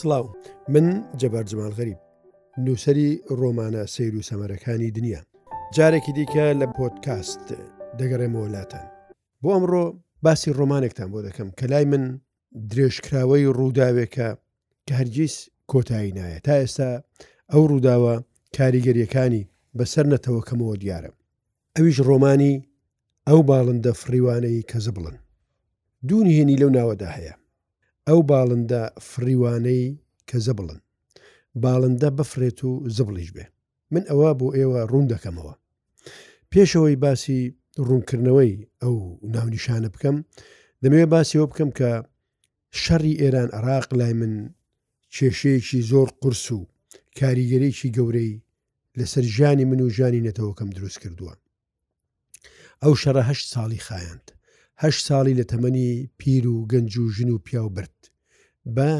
سلااو من جەبار جمال غەریب نووسری ڕۆمانە سیر و سەمەرەکانی دنیا جارێکی دیکە لە پۆتکاست دەگەڕێمەوە لاتان بۆ ئەمڕۆ باسی ڕۆمانێکتان بۆ دەکەم کە لای من درێژکراوەی ڕووداوێکە کە هەرگیز کۆتایی نایە تا ئێستا ئەو ڕووداوە کاریگەریەکانی بەسەر نەتەوەکەمەوە دیارە ئەویش ڕۆمانی ئەو باڵندە فڕیوانەی کە زبڵن دوو نهێنی لەو ناوەدا هەیە ئەو باڵندە فڕیوانەی کە زبڵن باڵندە بفرێت و زبڵیش بێ من ئەوە بۆ ئێوە ڕوون دەکەمەوە پێشەوەی باسی ڕوونکردنەوەی ئەو ناونیشانە بکەم دەمەوێ باسیەوە بکەم کە شەڕی ئێران عراق لای من کێشەیەکی زۆر قرس و کاریگەرێکی گەورەی لەسەر ژانی من و ژانی نەتەوەکەم دروست کردووە ئەو شەڕە هەشت ساڵی خایاند هەشت ساڵی لە تەمەنی پیر و گەنج و ژن و پیاو برد بە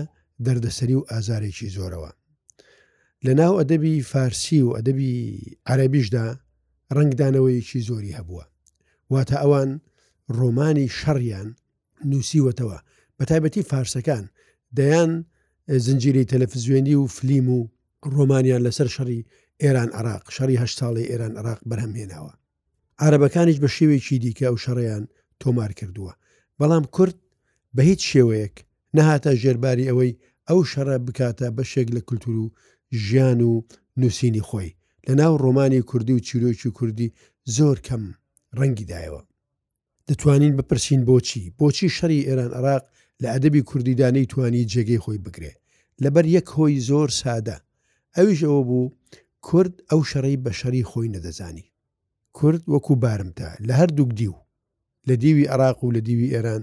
دەردەسەری و ئازارێکی زۆرەوە لە ناو ئەدەبی فارسی و ئەدەبی عەربیشدا ڕنگدانەوەیەکی زۆری هەبووە واتە ئەوان ڕۆمانی شەڕیان نووسیوەتەوە، بەتایبەتی فارسەکان دەیان زنجیرەی تەلەفزیۆنی و فلیم و ڕۆمانیان لەسەر شەڕی ئێران عراق شەڕی هە ساڵی ئێران عراق بەرهەم هێناوە عربەکانیش بە شێوێکی دیکە ئەو شەڕیان تۆمار کردووە بەڵام کورد بە هیچ شێوەیەک نەهاتە ژێرباری ئەوەی ئەو شەڕە بکاتە بەشێک لە کولتور و ژیان و نووسینی خۆی لە ناو ڕۆمانی کوردی و چیرۆکی کوردی زۆر کەم ڕەنگی دایەوە دەتوانین بپرسین بۆچی؟ بۆچی شەڕی ئێران عێراق لە ئەدەبی کوردیدا نەیتوانی جێگەی خۆی بگرێ؟ لەبەر یەک هۆی زۆر سادە، ئەویش ئەوە بوو کورد ئەو شەڕەی بە شەڕی خۆی نەدەزانی. کورد وەکوو بارمتە لە هەردووک دیو، لە دیوی عێراق و لە دیوی ئێران،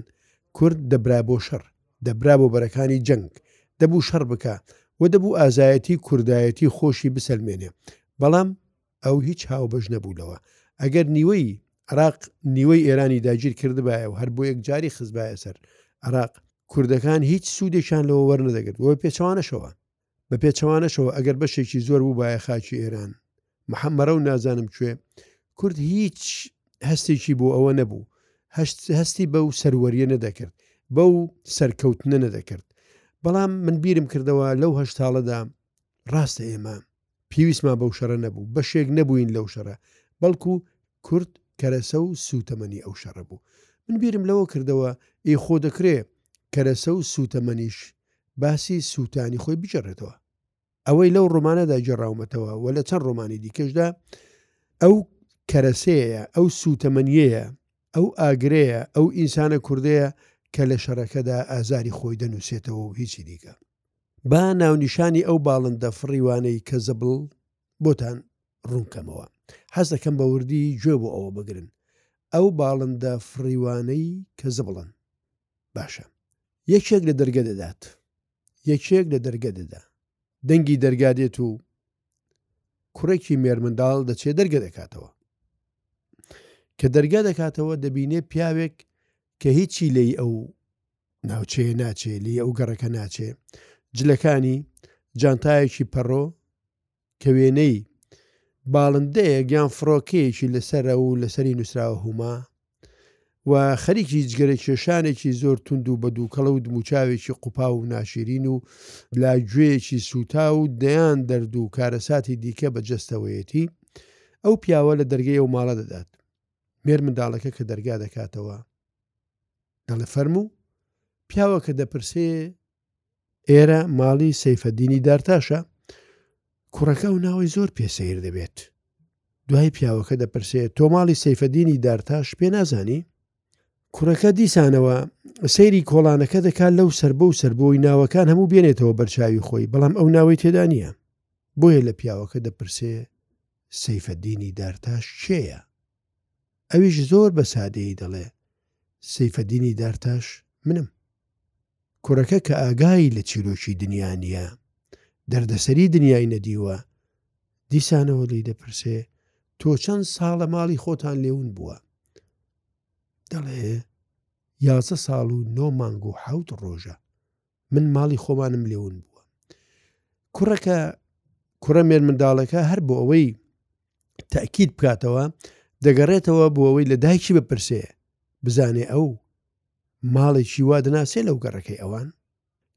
کورد دەبرا بۆ شەڕ، دەبرا بۆ بەرەکانی جەنگ، دەبوو شەڕ بکا و دەبوو ئازایەتی کوردایەتی خۆشی بسەلمێنێ، بەڵام، ئەو هیچ هاوبەش نەبوو لەوە ئەگەر نیوەی عراق نیوەی ئێرانی داگیر کردبایە و هەر بۆ یەکجاری خزبایە سەر عراق کوردەکان هیچ سوودێکیان لەوە وەرنەدەگرت بۆ پێچەوانەشەوە بە پێچەوانەشەوە ئەگەر بەشێکی زۆر بوو باە خاچی ئێران محەممەرە و نازانم کوێ کورد هیچ هەستێکی بۆ ئەوە نەبوو هەستی بەو سەروەریە نەدەکرد بەو سەرکەوتنە نەدەکرد بەڵام من بیرم کردەوە لەو هەشتاڵەدا ڕاستە ئێمە پێویستمان بەو شەڕە نەبوو، بەشێک نەبووین لەو شەڕە، بەڵکو کورد کەرەسە و سووتەمەنی ئەو شەڕە بوو. من بیرم لەوە کردەوە، ئێ خۆ دەکرێ کەرەسە و سووتەمەنیش باسی سووتانی خۆی بگێڕێتەوە. ئەوەی لەو ڕۆمانەدا گێڕاومەتەوە و لە چەند ڕۆمانی دیکەشدا ئەو کەرەسەیە، ئەو سووتەمەنیەیە، ئەو ئاگرەیە، ئەو ئینسانە کوردەیە کە لە شەڕەکەدا ئازاری خۆی دەنووسێتەوە و هیچی دیکە. با ناونیشانی ئەو باڵندە فڕیوانەی کە زبڵ بۆتان ڕوون کەمەوە. حەز دەکەم بە وردی گوێ بۆ ئەوە بگرن. ئەو باڵندە فڕیوانەی کە زبڵن. باشە. یەکێک لە دەرگە دەدات. یەکێک لە دەرگە دەدا. دەنگی دەرگا دێت و کوڕێکی مێرمنداڵ دەچێت دەرگە دەکاتەوە. کە دەرگا دەکاتەوە دەبینێ پیاوێک کە هیچی لی ئەو ناوچەیە ناچێ لی ئەو گەڕەکە ناچێ جلەکانی جانتایەکی پەڕۆ کە وێنەی باڵندەیە گیان فڕۆکەیەکی لەسرە و لەسەری نووسراوە هوما و خەریکی هیچگەرە کێشانێکی زۆر تونند و بە دووکەڵە و دموچاوێکی قوپا و ناشیرین و لا گوێیەکی سوتا و دەیان دەرد و کارەساتی دیکە بە جەستەوەیەتی ئەو پیاوە لە دەرگەی ئەو ماڵە دەدات مێر منداڵەکە کە دەرگا دەکاتەوە دەڵێ فەرموو. پیاوەکە دەپرسێ ئێرە ماڵی سەیفەدینی دارتاشە؟ کوڕەکە و ناوەی زۆر پێ سەیر دەبێت. دوای پیاوەکە دەپرسێ تۆ ماڵی سەیفەدینی دارتاش پێ نازانی؟ کوڕەکە دیسانەوە سەیری کۆڵانەکە دەکات لەو سەر بەو سەر بۆی ناوەکان هەموو بێنێتەوە بەرچاوی خۆی بەڵام ئەو ناوەی تێدا نییە بۆیە لە پیاوەکە دەپرسێ سەیفەدینی دارتاش کێیە ئەویش زۆر بە سادەیی دەڵێ، سەیفەدینی دارتاش منم. کوڕەکە کە ئاگای لە چیرۆکی دنیا نییە، دەردەسەری دنیای نەدیوە، دیسانەوە لێی دەپرسێ، تۆ چەند ساڵە ماڵی خۆتان لێ ون بووە؟ دەڵێ، یازدە ساڵ و نۆ مانگ و حەوت ڕۆژە. من ماڵی خۆمانم لێون بووە کوڕەکە کوڕە مێر منداڵەکە هەر بۆ ئەوەی تاکیید بکاتەوە دەگەڕێتەوە بۆ ئەوەی لە دایکی بپرسێ بزانێ ئەو ماڵێکی وا دەناسێ لەو گەڕەکەی ئەوان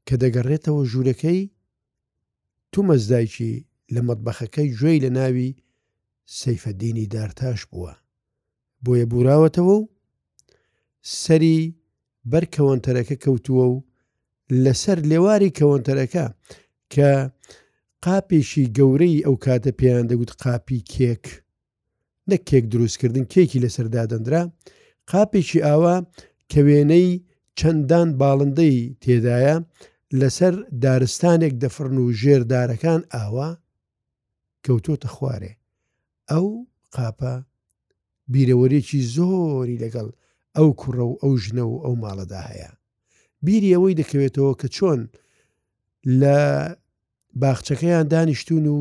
کە دەگەڕێتەوە ژوورەکەی تومەزدایکی لە مەدبەخەکەی گوێی لە ناوی سەیفەدینی دارتاش بووە بۆیە بوراوەتەوە و سەری بەر کەوەنتەرەکە کەوتووە و لەسەر لێواری کەوەنتەرەکە کە قاپێکی گەورەی ئەو کاتە پێیان دەگوت قاپی کێک نەک کێک دروستکردن کێکی لەسەر دادەندرا قاپێکی ئاوا کە وێنەی چەندان باڵندەی تێدایە لەسەر دارستانێک دەفرن و ژێر دارەکان ئاوا کەوتۆتە خوارێ ئەو قاپە بیرەوەرێکی زۆری لەگەڵ ئەو کوڕە و ئەو ژنە و ئەو ماڵەدا هەیە بیری ئەوەی دەکەوێتەوە کە چۆن لە باخچەکەیان دانیشتون و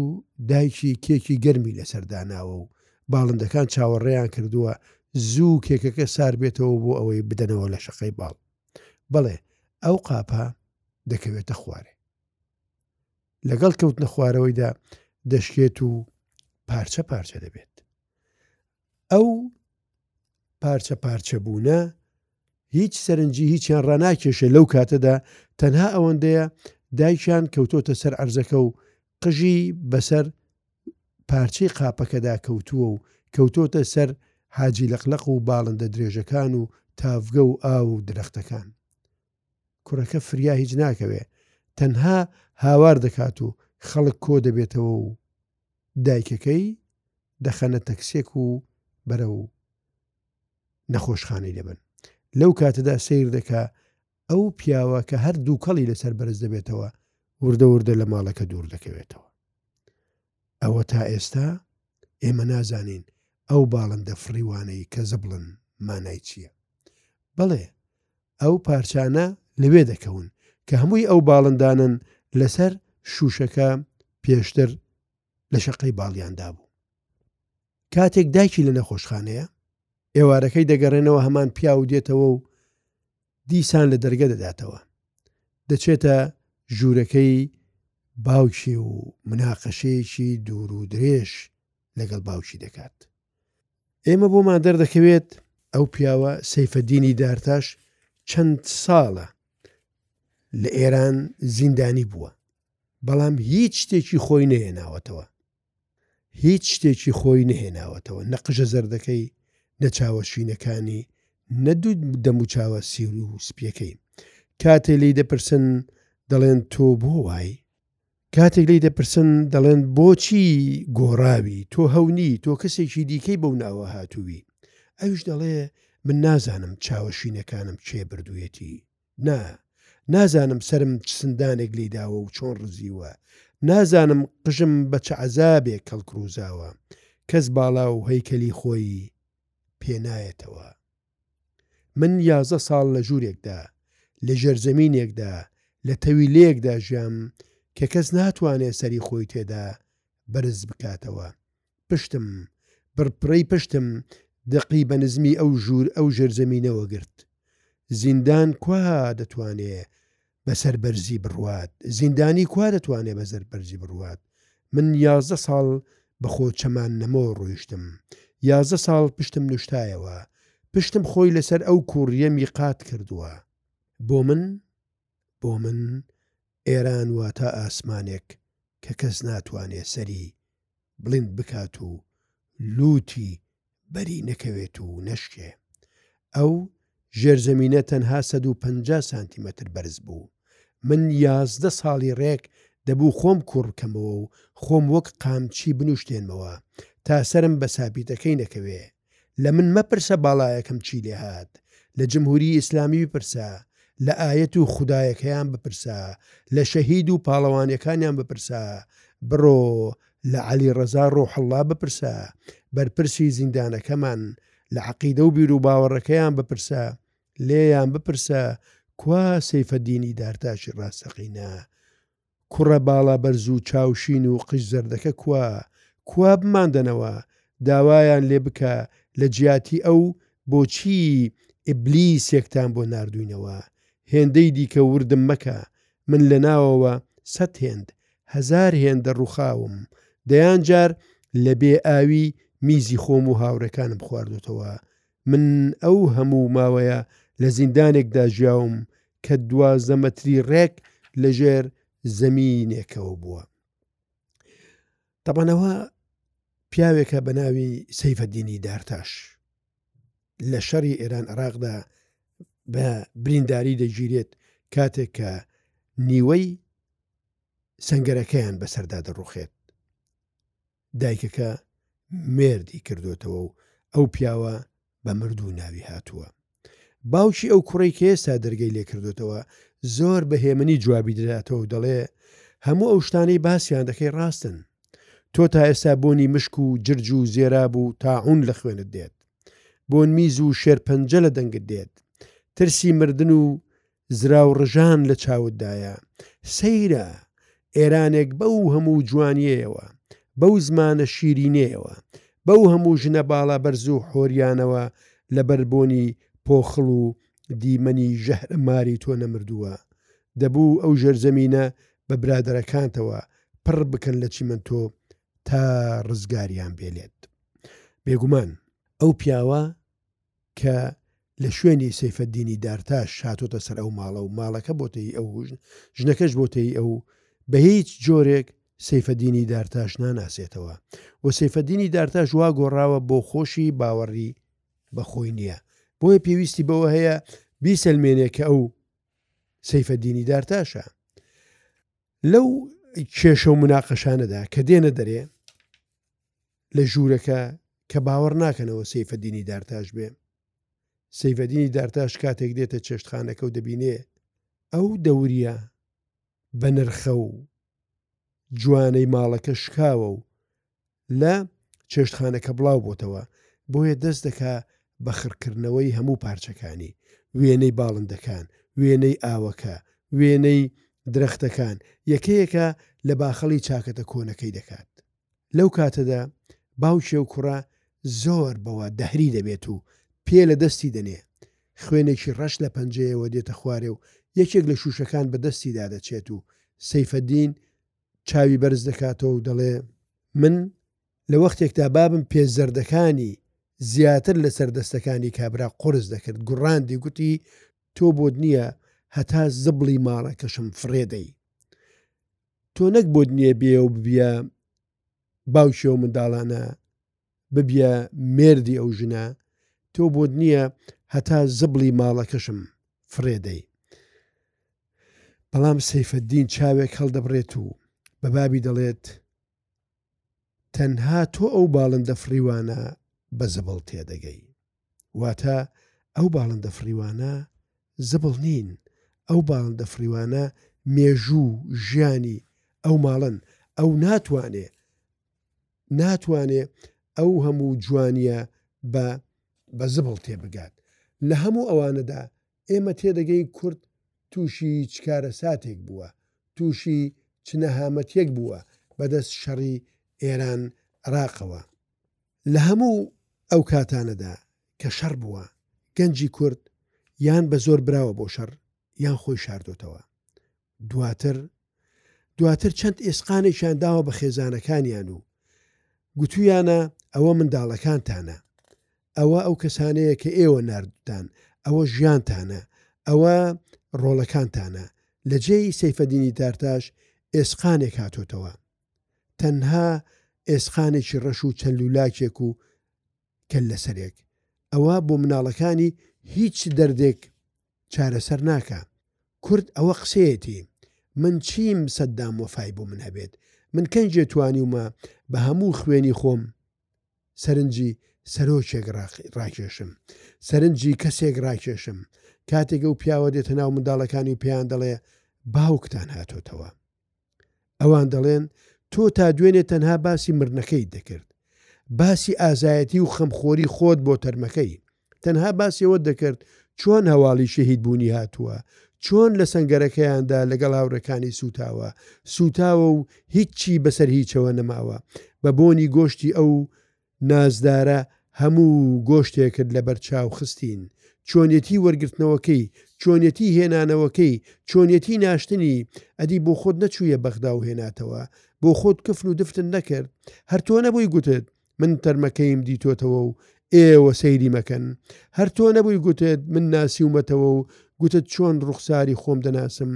دایکی کێکی گەرمی لەسەرداناوە و باڵندەکان چاوەڕێیان کردووە زوو کێکەکە سار بێتەوە بۆ ئەوەی بدەنەوە لە شەقەی باڵ بەڵێ ئەو قاپە دەکەوێتە خوارێ لەگەڵ کەوتنە خوارەوەیدا دەشکێت و پارچە پارچە دەبێت ئەو پارچە پارچە بوونە هیچ سەرنجی هیچیان ڕناکێشە لەو کاتەدا تەنها ئەوەندەیە دایکیان کەوتۆتە سەر ئەرزەکە و قژی بەسەر پارچەی قاپەکەدا کەوتووە و کەوتۆتە سەر حاجی لەقلق و باڵندە درێژەکان و تاڤگە و ئاو و درەختەکان کوڕەکە فریا هیچ ناکەوێ تەنها هاوار دەکات و خەڵک کۆ دەبێتەوە و دایکەکەی دەخەنە تەکسێک و بەرە و نەخۆشخانەی دەبن لەو کاتەدا سیر دەکا ئەو پیاوە کە هەر دووکەڵی لەسەر بەرز دەبێتەوە وردە وردە لە ماڵەکە دوور دەکەوێتەوە ئەوە تا ئێستا ئێمە نازانین ئەو باڵندە فڕیوانەی کە زبڵن مانای چییە. بەڵێ ئەو پارچانە لەوێ دەکەون کە هەمووی ئەو باڵندانەن لەسەر شووشەکە پێشتر لە شەقەی باڵیاندا بوو. کاتێک دایکی لە نەخۆشخانەیە، ئێوارەکەی دەگەڕێنەوە هەمان پیاو و دێتەوە و دیسان لە دەرگە دەداتەوە. دەچێتە ژوورەکەی باوکی و مناقەشەیەکی دوور و درێژ لەگەڵ باوکی دەکات. ئێمە بۆمان دەردەکەوێت ئەو پیاوە سەیفەدینی دارتاش چەند ساڵە لە ئێران زیندانی بووە بەڵام هیچ شتێکی خۆی نەیەناوەتەوە هیچ شتێکی خۆی نەهێناوەتەوە، نە قژە زەردەکەی، نە چاوە شینەکانی، نە دوو دەموچاوە سیور و سپییەکەی. کاتێ لێی دەپرسن، دەڵێن تۆ بۆ وای؟ کاتێک لێی دەپرسن، دەڵێن بۆچی گۆڕاوی؟ تۆ هەو نی، تۆ کەسێکی دیکەی بەو ناوە هاتووی. ئەویش دەڵێ من نازانم چاوە شینەکانم کێ بردوویەتی؟ نا، نازانم سەرم چ سندانێک لێی داوە و چۆن ڕزیوە، نازانم قژم بە چ عەزابێک هەڵکڕوزاوە، کەس باڵا و هەیکەلی خۆی پێ نایەتەوە. من یازدە ساڵ لە ژوورێکدا، لە ژێرزەمینێکدا، لە تەویلەیەکدا ژیام کە کەس ناتوانێت سەری خۆی تێدا بەرز بکاتەوە، پشتم، پڕپڕەی پشتم دەقی بە نزمی ئەو ژوور ئەو ژێر زەمینەوە گرت. زیندان کوا دەتوانێ بە سەر بەرزی بڕوات؟ زیندانی کوا دەتوانێ بە زەر بەرزی بڕوات؟ من یازدە ساڵ بە خۆ چەمان نەمۆ ڕۆیشتم. یازدە ساڵ پشتم نوشتایەوە. پشتم خۆی لە سەر ئەو کووڕییە میقات کردووە. بۆ من بۆ من ئێران واتە ئاسمانێک کە کەس ناتوانێ سەری بڵیند بکات و لووتی بەری نەکەوێت و نەشکێ. ئەو ژێرزەمینە تەنها سەد و پەنجا سانتیمەتر بەرز بوو. من یازدە ساڵی ڕێک دەبوو خۆم کووڕ بکەمەوە و خۆم وەک قامچی بنووشتێنمەوە تا سەرم بە سابیتەکەی نەکەوێ. لە من مەپرسە باڵایەکەم چی لێ هات، لە جمهوری ئیسلامی بپرسە، لە ئایەت و خودایەکەیان بپرسە، لە شەهید و پاڵەوانەکانیان بپرسە، بڕۆ لە عەلی ڕەزا ڕوح اللە بپرسە، بەرپرسی زیندانەکەمان، لە عەقیدە و بیروباوەڕەکەیان بپرسە، لێیان بپرسە کوا سەیفەدینی دارتاشی ڕاستەقینە؟ کوڕە باڵا بەرز و چاو شین و قژ زەردەکە کوا؟ کوا بماندەنەوە؟ داوایان لێ بکە لە جیاتی ئەو بۆچی ئیبلیسێکتان بۆ ناردووینەوە؟ هێندەی دیکە وردم مەکە، من لە ناوەوە سەد هێند، هەزار هێندە ڕووخاوم، دەیان جار لە بێ ئاوی میزی خۆم و هاوڕێکانم خواردۆتەوە، من ئەو هەموو ماوەیە لە زیندانێکدا ژیاوم کە دوازدە مەتری ڕێک لەژێر زەمینێکەوە بووە تەبانەوە پیاوێکە بە ناوی سەیفەدینی دارتاش لە شەڕی ئێران عراقدا بە برینداری دەگیرێت کاتێک کە نیوەی سنگەرەکەیان بەسەردا دەڕوخێت دایکەکە مێردی کردۆتەوە و ئەو پیاوە بە مردوو ناوی هاتووە. باوکی ئەو کوڕەی کە ئێستا دەرگەی لێ کردۆتەوە زۆر بە هێمنی جوابی دەداتەوە و دەڵێ، هەموو ئەو شتانەی باسیان دەکەی ڕاستن. تۆ تا ئێستا بۆنی مشک و جرج و زێراب و تاعوون لە خوێنت دێت. بۆنمیز و شێرپەنجە لە دەنگت دێت. ترسی مردن و زراو ڕژان لە چاوت دایە سەیرە ئێرانێک بەو هەموو جوانیەیەوە بەو زمانە شیرینەیەوە بەو هەموو ژنە باڵا بەرز و حۆریانەوە لە بەر بۆنی پۆخڵ و دیمەنی ژەهرە ماری تۆ نەمردووە دەبوو ئەو ژێر زەمینە بە برادەرەکانتەوە پڕ بکەن لە چیمەنتۆ تا ڕزگاریان بێلێت بێگومان ئەو پیاوە کە لە شوێنی سەیفەدینی دارتاش هاتۆتە سەر ئەو ماڵە و ماڵەکە بۆتەی ئەو ژن ژنەکەش بۆتەی ئەو بە هیچ جۆرێک سەیفەدینی دارتاش ناناسێتەوە و سەیفەدینی دارتاش وا گۆڕاوە بۆ خۆشی باوەڕی بەخۆی نییە بۆیە پێویستی بەوە هەیە بیسەلمێنێ کە ئەو سەیفەدینی دارتاشە لەو کێشە و مناقەشانەدا کە دێنە دەرێ لە ژوورەکە کە باوەڕ ناکەنەوە سەیفەدینی دارتاش بێ. سەیڤەدینی دارتاش کاتێک دێتە چێشتخانەکە و دەبینێ ئەو دەوریا بەنرخە و جوانەی ماڵەکە شکاوە و لە چێشتخانەکە بڵاو بۆتەوە بۆیە دەست دەکا بە خڕکردنەوەی هەموو پارچەکانی وێنەی باڵندەکان وێنەی ئاوەکە وێنەی درەختەکان یەکەیەکە لە باخەڵی چاکەتە کۆنەکەی دەکات. لەو کاتەدا باوکێ و کوڕە زۆر بەوە دهری دەبێت و پێ لە دەستی دەنێ. خوێنێکی ڕەش لە پەنجەیەوە دێتە خوارێ و یەکێک لە شووشەکان بە دەستیدا دەچێت و سەیفەدین چاوی بەرز دەکاتەوە و دەڵێ، من لە وەختێکدا بابم پێ زەردەکانی زیاتر لە سەر دەستەکانی کابرا قورس دەکرد، گوڕاندی گوتی، تۆ بۆت نییە هەتا زبڵی ماڵەکەشم فڕێ دەی. تۆ نەک بۆت نییە بێیە و ببیە باوکی ئەو منداڵانە ببیە مێردی ئەو ژنە تۆ بۆت نییە هەتا زبڵی ماڵەکەشم فرێدەی بەڵام سەیفەدین چاوێک هەڵدەبڕێت و بە بابی دەڵێت تەنها تۆ ئەو باڵندە فڕیوانە بە زبڵ تێدەگەی. واتە ئەو باڵندە فڕیوانە زبڵ نین، ئەو باڵندە فڕیوانە مێژوو و ژیانی ئەو ماڵەن، ئەو ناتوانێ ناتوانێ ئەو هەموو جوانییە بە بە زبڵ تێبگات. لە هەموو ئەوانەدا ئێمە تێدەگەین کورد تووشی چ کارەساتێک بووە، تووشی چ نەهامەتیەک بووە بەدەست شەڕی ئێران عراقەوە. لە هەموو ئەو کاتانەدا کە شەڕ بووە، گەنجی کورد یان بە زۆر براوە بۆ شەڕ یان خۆی شاردۆتەوە دواتر دواتر چەند ئێسقانێکیان داوە بە خێزانەکانیان و گوتویانە ئەوە منداڵەکانتانە ئەوە ئەو کەسانەیە کە ئێوە نردتان ئەوە ژیانتانە ئەوە ڕۆڵەکانتانە لە جێی سەیفەدینی دارتاش ئێسقانێک هاتۆتەوە تەنها ئێسقانێکی ڕەش و چەند لولاکێک و کەل لەسەرێک ئەوە بۆ مناڵەکانی هیچ دەردێک چارەسەر ناکا کورد ئەوە قسەیەتی من چیم سەدام وەفای بۆ من هەبێت من کەنجێ توانیومە بە هەموو خوێنی خۆم سەرنجی سەرۆکێک ڕاکێشم سەرنجی کەسێک ڕاکێشم کاتێک ئەو پیاوە دێتە ناو منداڵەکانی و پێیان دەڵێ باوکتان هاتۆتەوە ئەوان دەڵێن تۆ تا دوێنێ تەنها باسی مردنەکەیت دەکرد باسی ئازایەتی و خەمخۆری خۆت بۆ تەرمەکەی تەنها باسیەوە دەکرد چۆن هەواڵی شەهید بوونی هاتووە چۆن لە سنگەرەکەیاندا لەگەڵ هاوڕەکانی سوتاوە سوتاوە و هیچی بەسەر هیچەوە نەماوە بە بۆنی گۆشتی ئەو نازدارە هەموو گۆشتێکت لەبەر چاو خستین، چۆنیەتی وەرگرتنەوەکەی، چۆنیەتی هێنانەوەکەی، چۆنیەتی ناشتنی، ئەدی بۆ خۆت نەچوویە بەغدا و هێناتەوە؟ بۆ خۆت کفن و دفتن نەکرد؟ هەر تۆ نەبووی گوتت من تەرمەکەیم دیتۆتەوە و ئێوە سەیری مەکەن؟ هەر تۆ نەبووی گوتت من ناسیومەتەوە و گوتت چۆن ڕوخساری خۆم دەناسم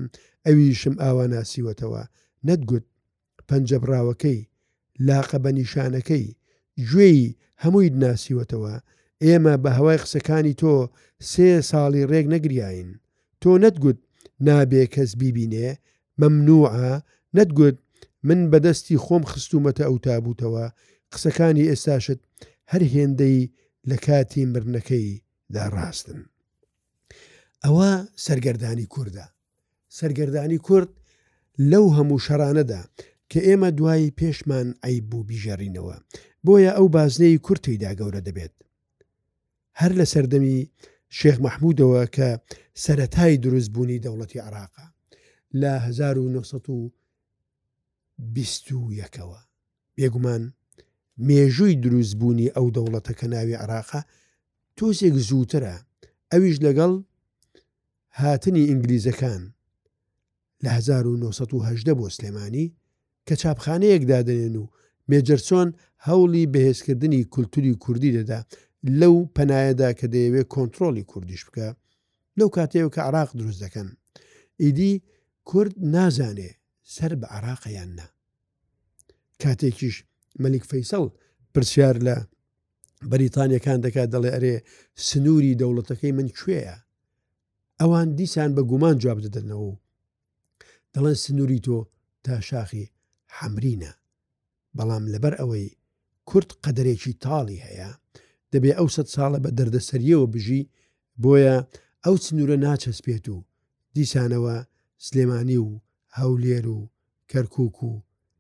ئەویشم ئاوا ناسیوەتەوە؟ نەتگوت؟ پەنجە بڕاوەکەی، لاقە بە نیشانەکەی، گوێی، هەموویت ناسیوەتەوە، ئێمە بە هەوای قسەکانی تۆ سێ ساڵی ڕێک نەگریاین، تۆ نەتگوت نابێ کەس بیبینێ، مەمنوعە، نەتگوت من بە دەستی خۆم خستوومەتە ئەو تابووتەوە، قسەکانی ئێستاشت هەر هێندەی لە کاتی مردنەکەی دا ڕاستن. ئەوە سەرگەردانی کوردە. سەرگەردانی کورد لەو هەموو شەڕانەدا کە ئێمە دوای پێشمان عەیب بوو بیژەرینەوە بۆیە ئەو بازنەی کورد تێیدا گەورە دەبێت هەر لە سەردەمی شێخ مەحمودەوە کە سەرەتای دروست بوونی دەوڵەتی عراقە لە 1920ەوە بێگومان مێژووی دروست بوونی ئەو دەوڵەتە کە ناوی عێراقە تۆزێک زووترە ئەویش لەگەڵ هاتنی ئینگلیزەکان لە 1970 بۆ سلێمانی کە چاپخانەیەک دادنێن و مێجەرسۆن هەوڵی بەهێزکردنی کولتوری کوردی دەدا لەو پەنایەدا کە دەیەوێت کۆنتترۆلی کوردیش بکە لەو کاتەیە کە عراق دروست دەکەن ئیدی کورد نازانێ سەر بە عراقیان نا کاتێکیش مەلیک فەیسەڵ پرسیار لە بەریتانیەکان دەکات دەڵێ ئەرێ سنووری دەوڵەتەکەی من کوێیە ئەوان دیسان بە گومان جواب دەدەنەوە و دەڵێن سنووری تۆ تا شاخی حەمرینە بەڵام لەبەر ئەوەی کورد قەدرێکی تاڵی هەیە دەبێ ئەو سە ساڵە بە دەردەسەریەوە بژی بۆیە ئەو سنوورە ناچەسپێت و دیسانەوە سلێمانی و هەولێر و کەرکوک و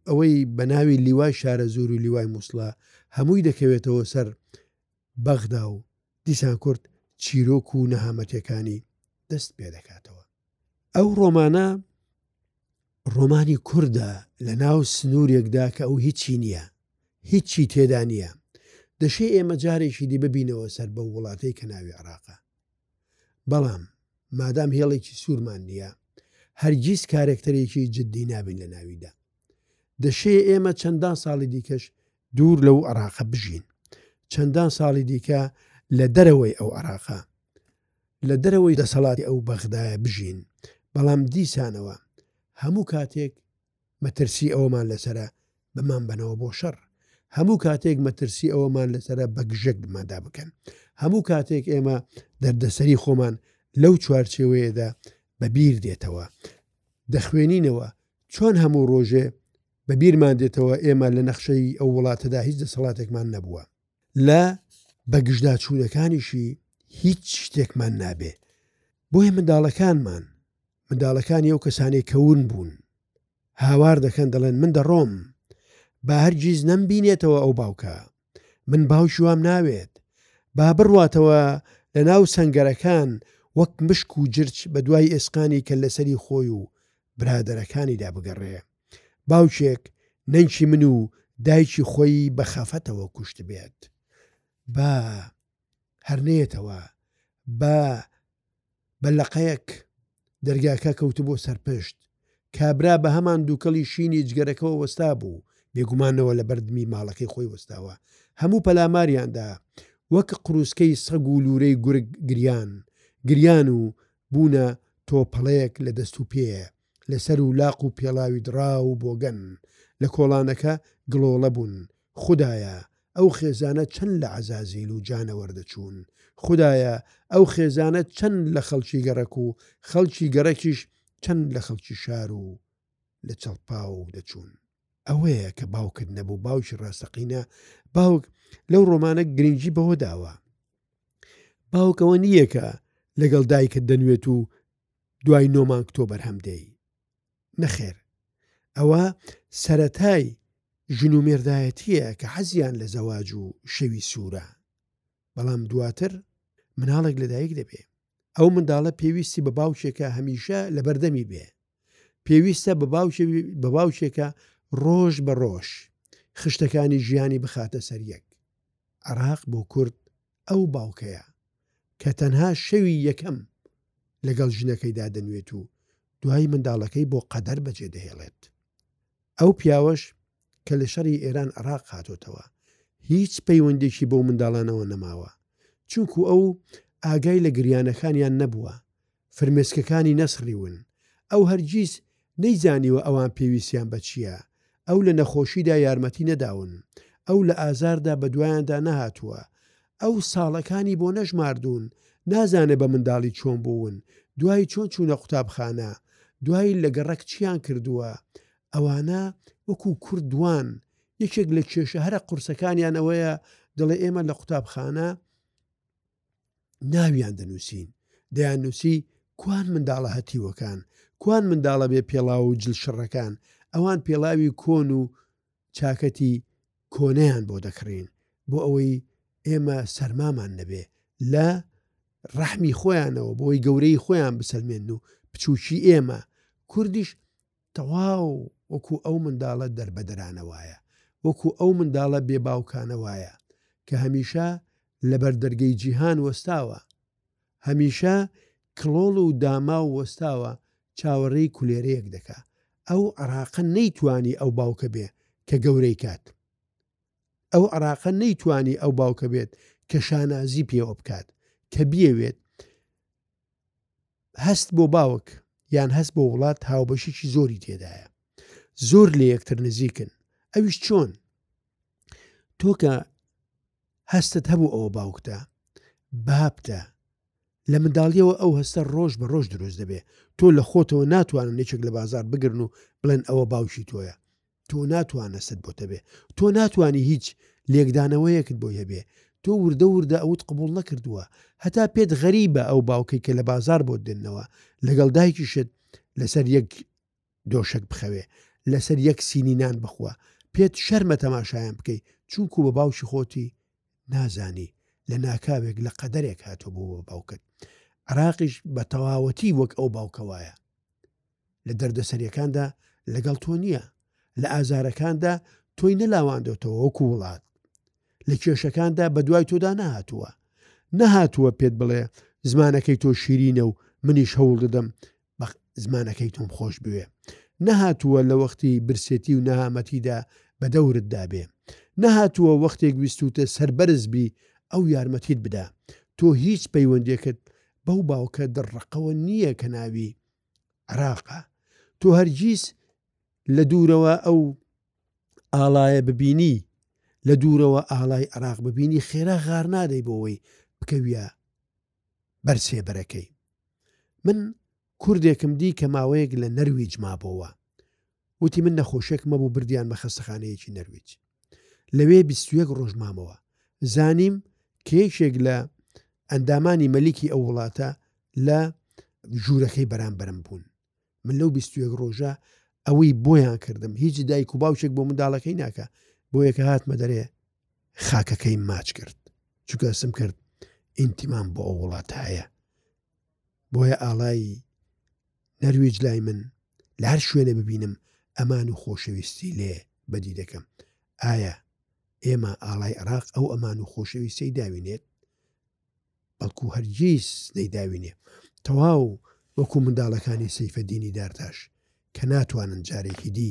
ئەوەی بەناوی لیوای شارەزوور و لیوای موسڵە هەمووی دەکەوێتەوە سەر بەغدا و دیسان کورد چیرۆک و نەهامەتیەکانی دەست پێدەکاتەوە. ئەو ڕۆمانە ڕۆمانی کوردە لە ناو سنوورێکدا کە ئەو هیچی نییە، هیچی تێدا نییە. دەشێ ئێمە جارێکی دی ببینەوە سەر بەو وڵاتەی کە ناوی عراقە. بەڵام مادام هێڵێکی سوورمان نییە هەرگیز کارەکتەرێکی جددی نابین لە ناویدا. دەشێ ئێمە چەندان ساڵی دیکەش دوور لەو عراقە بژین. چەندان ساڵی دیکە لە دەرەوەی ئەو عراقە، لە دەرەوەی دەسەڵاتی ئەو بەغدایە بژین، بەڵام دیسانەوە هەموو کاتێک، مەترسی ئەوەمان لەسەرە بمان بەنەوە بۆ شەڕ. هەموو کاتێک مەترسی ئەوەمان لەسەرە بە گژەک بماندا بکەن. هەموو کاتێک ئێمە دەردەسەری خۆمان لەو چوارچێوەیەدا بەبیر دێتەوە. دەخوێنینەوە چۆن هەموو ڕۆژێ بە بیرمان دێتەوە ئێمە لە نەخشەی ئەو وڵاتەدا هیچ دەسەڵاتێکمان نەبووە لە بەگشدا چوونەکانیشی هیچ شتێکمان نابێ بۆیە منداڵەکانمان منداڵەکانی ئەو کەسانەی کە ون بوون هاوار دەکەن دەڵێن من دەڕۆم با هەرگیز نەمبینێتەوە ئەو باوکە من باوکی وام ناوێت با بڕواتەوە لە ناو سەنگەرەکان وەک مشک و جرچ بە دوای ئێسقانی کە لەسەری خۆی و برادەرەکانیدا بگەڕێ باوکێک نەنکی من و دایکی خۆی بە خەفەتەوە کوشت بێت با هەر نەیەتەوە با بە لەقەیەک دەرگاکە کەوتبوو سەر پشت کابرا بە هەمان دووکەڵی شینی جگەرەکەەوە وەستا بوو بێگومانەوە لە بەردمی ماڵەکەی خۆی وەستاوە هەموو پەلاماریاندا وەک قروسکەی سەگ و لورەی گورگ گریان گریان و بوونە تۆپەڵەیەک لە دەست و پێ لە سەر و لاق و پێڵاوی دڕاو و بۆگەن لە کۆڵانەکە گڵۆڵە بوون، خودایە ئەو خێزانە چەند لە عەزازیل و جانەوەر دەچوون، خودایە ئەو خێزانە چەند لە خەڵکی گەڕەک و خەڵکی گەڕەکیش چەند لە خەڵکی شار و لە چڵپاو دەچوون. ئەوەیە کە باوکت نەبوو، باوکی ڕاستەقینە، باوک لەو ڕۆمانە گرنگی بەوە داوە، باوک ئەوە نییە کە لەگەڵ دایکت دەنوێت و دوای نۆ مانگ تۆ بەرهەم دێی. نەخێر ئەوە سەرەتای ژن و مێردایەتیە کە حەزیان لە زەواج و شەوی سوورە. بەڵام دواتر مناڵێک لەدایک دەبێ. ئەو منداڵە پێویستی بە باوکێکە هەمیشە لە بەردەمی بێ. پێویستە بە باوکێکە ڕۆژ بە ڕۆژ خشتەکانی ژیانی بخاتە سەر یەک. عراق بۆ کورد ئەو باوکەیە کە تەنها شەوی یەکەم لەگەڵ ژنەکەی دادەنوێت و دوایی منداڵەکەی بۆ قەدەر بەجێ دەهێڵێت ئەو پیاوەش کە لە شەڕی ئێران عراق هاتۆتەوە هیچ پەیوەندێکی بەو منداڵانەوە نەماوە چونکو ئەو ئاگای لە گریانەکانیان نەبووە فرمێسکەکانی نەسڕیون. ئەو هەرگیز نەیزانیوە ئەوان پێویستیان بە چییە. ئەو لە نەخۆشیدا یارمەتی نەداون. ئەو لە ئازاردا بەدوایاندا نەهاتووە. ئەو ساڵەکانی بۆ نەژماردوون. نازانێت بە منداڵی چۆن بوون. دوایی چۆن چوونە قوتابخانە. دوایی لە گەڕەک چییان کردووە. ئەوانە وەکو کورد وان. یەکێک لە کێشە هەرە قورسەکانیان ئەوەیە دەڵێ ئێمە لە قوتابخانە ناویان دەنووسین دەیان نووسی کوان منداڵە هەتیوەکان کوان منداڵە بێ پێڵاو و جل شڕەکان ئەوان پێڵاوی کۆن و چاکەتی کۆنیان بۆ دەکڕین بۆ ئەوەی ئێمە سەرمامان نەبێ لە ڕەحمی خۆیانەوە بۆی گەورەی خۆیان بسەلمێن و بچووکی ئێمە کوردیش تەواو وەکو ئەو منداڵە دەربەدەرانە وایە، وەکو ئەو منداڵە بێ باوکانە وایە کە هەمیشە لەبەر دەرگەی جیهان وەستاوە، هەمیشە کڵۆڵ و داماو وەستاوە چاوەڕێی کولێرەیەک دەکا. ئەو عراقە نەیتوانی ئەو باوکە بێ کە گەورەی کات. ئەو عراقە نەیتوانی ئەو باوکە بێت کە شانازی پێوە بکات، کە بیەوێت هەست بۆ باوک یان هەست بۆ وڵات هاوبەشیی زۆری تێدایە. زۆر لە یەکتر نزیکن. ئەویش چۆن؟ تۆ کە هەستت هەبوو ئەوە باوکتە، بابتە، لە منداڵییەوە ئەو هەستە ڕۆژ بە ڕۆژ دروست دەبێ. تۆ لە خۆتەوە ناتوانن یەکێک لە بازاڕ بگرن و بڵێن ئەوە باوکی تۆیە. تۆ ناتوانە ست بۆت هەبێ تۆ ناتوانی هیچ لێکدانەوەیەکت بۆی هەبێ تۆ وردە وردە ئەوت قبوڵ نەکردووە هەتا پێت غەریبە ئەو باوکەی کە لە بازار بۆت دێنەوە لەگەڵ دایکیشت لەسەر یەک دۆشەک بخەوێ لەسەر یەک سینی نان بخوا پێت شەرمە تەماشایان بکەی چونکو بە باوکی خۆتی نازانی لە ناکاوێک لە قەدەرێک هاتۆ بۆ بە باوکت عراقیش بە تەواوەتی وەک ئەو باوکە وایە لە دەردەسەریەکاندا لەگەڵ تۆ نییە لە ئازارەکاندا تۆی نەلاواندۆتەوە وەکو وڵات لە کێشەکاندا بە دوای تۆدا نەهاتووە نەهاتووە پێت بڵێ زمانەکەی تۆ شیرینە و منیش هەوڵ دەدەم بە زمانەکەی تۆم خۆش بوێ نەهاتووە لە وەختی برسێتی و نەهامەتیدا بە دەورت دابێ نەهاتووە وەختێک ویستوتە سربەرز بی ئەو یارمەتیت بدا تۆ هیچ پەیوەندێکت بەو باوکە دڕڕقەوە نییە کە ناوی عراقە تۆ هەرگیز لە دوورەوە ئەو ئاڵایە ببینی لە دوورەوە ئاڵای عراق ببینی خێرا غار نادەی بۆەوەی بکەویە بەرسێبەرەکەی من کوردێکم دی کە ماوەیەک لە نەرویج مابەوە وتی من نەخۆشێکم هەبوو بردیانمە خەستەخانەیەکی نەرویج لەوێ بیست و یەک ڕۆژ مامەوە زانیم کە یەکێک لە ئەندامانی مەلیکی ئەو وڵاتە لە ژوورەکەی بەرامبەرم بوون من لەو بیست و یەک ڕۆژە ئەوەی بۆیان کردم هیچ دایک و باوچێک بۆ منداڵەکەی ناکە بۆ یەکە هاتمە دەرێ خاکەکەی ماچ کرد چکە سم کرد ئینتیمان بۆ ئەو وڵات هەیە بۆیە ئاڵای نەرویج لای من لە هەر شوێنێ ببینم ئەمان و خۆشەویستی لێ بەدی دەکەم ئایا ئێمە ئاڵای عراق ئەو ئەمان و خۆشەویستی داوینێت بەڵکو هەرگیز نەیداوینێ تەواو وەکو منداڵەکانی سیفە دینی دارتاش کە ناتوانن جارێکی دی